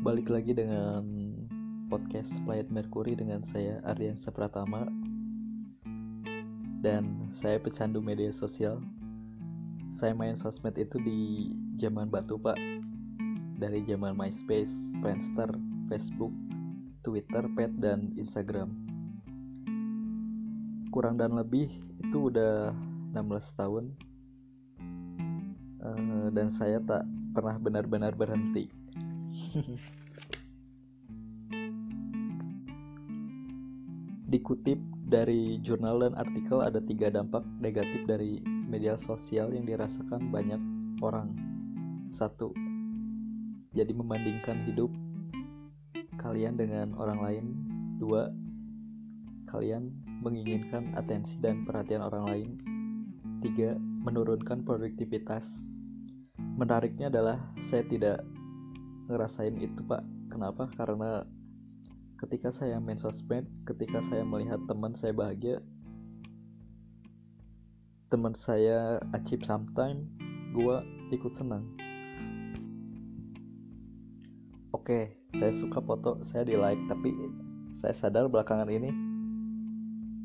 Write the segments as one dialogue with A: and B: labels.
A: balik lagi dengan podcast Planet Mercury dengan saya Ardian Sapratama. Dan saya pecandu media sosial. Saya main sosmed itu di zaman batu pak. Dari zaman MySpace, Friendster, Facebook, Twitter, Pet, dan Instagram. Kurang dan lebih itu udah 16 tahun. Uh, dan saya tak pernah benar-benar berhenti Dikutip dari jurnal dan artikel ada tiga dampak negatif dari media sosial yang dirasakan banyak orang. Satu, jadi membandingkan hidup kalian dengan orang lain. Dua, kalian menginginkan atensi dan perhatian orang lain. Tiga, menurunkan produktivitas. Menariknya adalah saya tidak ngerasain itu pak kenapa karena ketika saya main sosmed ketika saya melihat teman saya bahagia teman saya achieve sometime gue ikut senang oke saya suka foto saya di like tapi saya sadar belakangan ini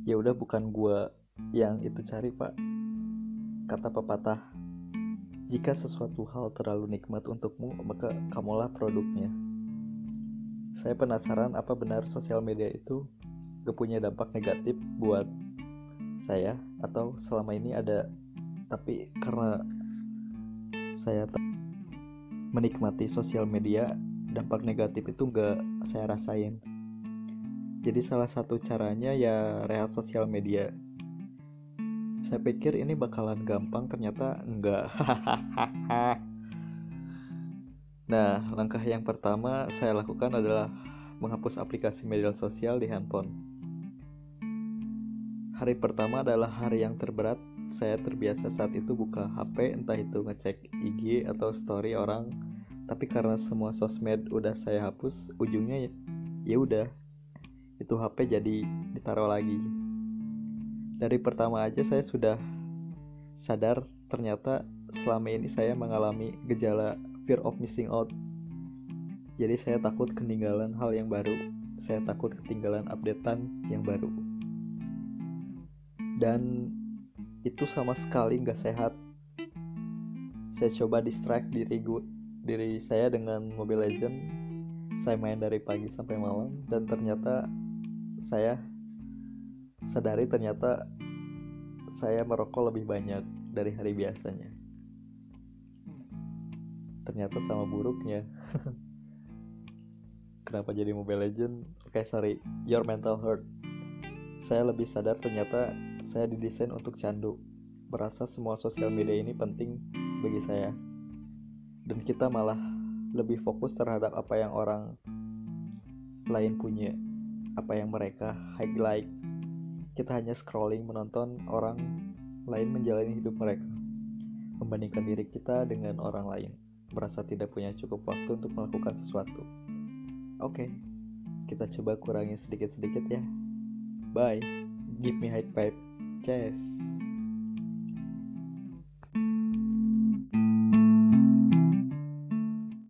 A: ya udah bukan gue yang itu cari pak kata pepatah jika sesuatu hal terlalu nikmat untukmu, maka kamulah produknya. Saya penasaran apa benar sosial media itu gak punya dampak negatif buat saya atau selama ini ada tapi karena saya menikmati sosial media dampak negatif itu gak saya rasain jadi salah satu caranya ya rehat sosial media saya pikir ini bakalan gampang, ternyata enggak. nah, langkah yang pertama saya lakukan adalah menghapus aplikasi media sosial di handphone. Hari pertama adalah hari yang terberat. Saya terbiasa saat itu buka HP, entah itu ngecek IG atau story orang. Tapi karena semua sosmed udah saya hapus, ujungnya ya, udah itu HP jadi ditaruh lagi dari pertama aja saya sudah sadar ternyata selama ini saya mengalami gejala fear of missing out. Jadi saya takut ketinggalan hal yang baru, saya takut ketinggalan updatean yang baru. Dan itu sama sekali nggak sehat. Saya coba distract diri gue, diri saya dengan Mobile Legend. Saya main dari pagi sampai malam dan ternyata saya sadari ternyata saya merokok lebih banyak dari hari biasanya. Ternyata sama buruknya. Kenapa jadi Mobile Legend? Oke, okay, sorry. Your mental hurt. Saya lebih sadar ternyata saya didesain untuk candu. Merasa semua sosial media ini penting bagi saya. Dan kita malah lebih fokus terhadap apa yang orang lain punya. Apa yang mereka highlight kita hanya scrolling menonton orang lain menjalani hidup mereka, membandingkan diri kita dengan orang lain, merasa tidak punya cukup waktu untuk melakukan sesuatu. Oke, okay, kita coba kurangi sedikit-sedikit ya. Bye, give me high five. Cheers.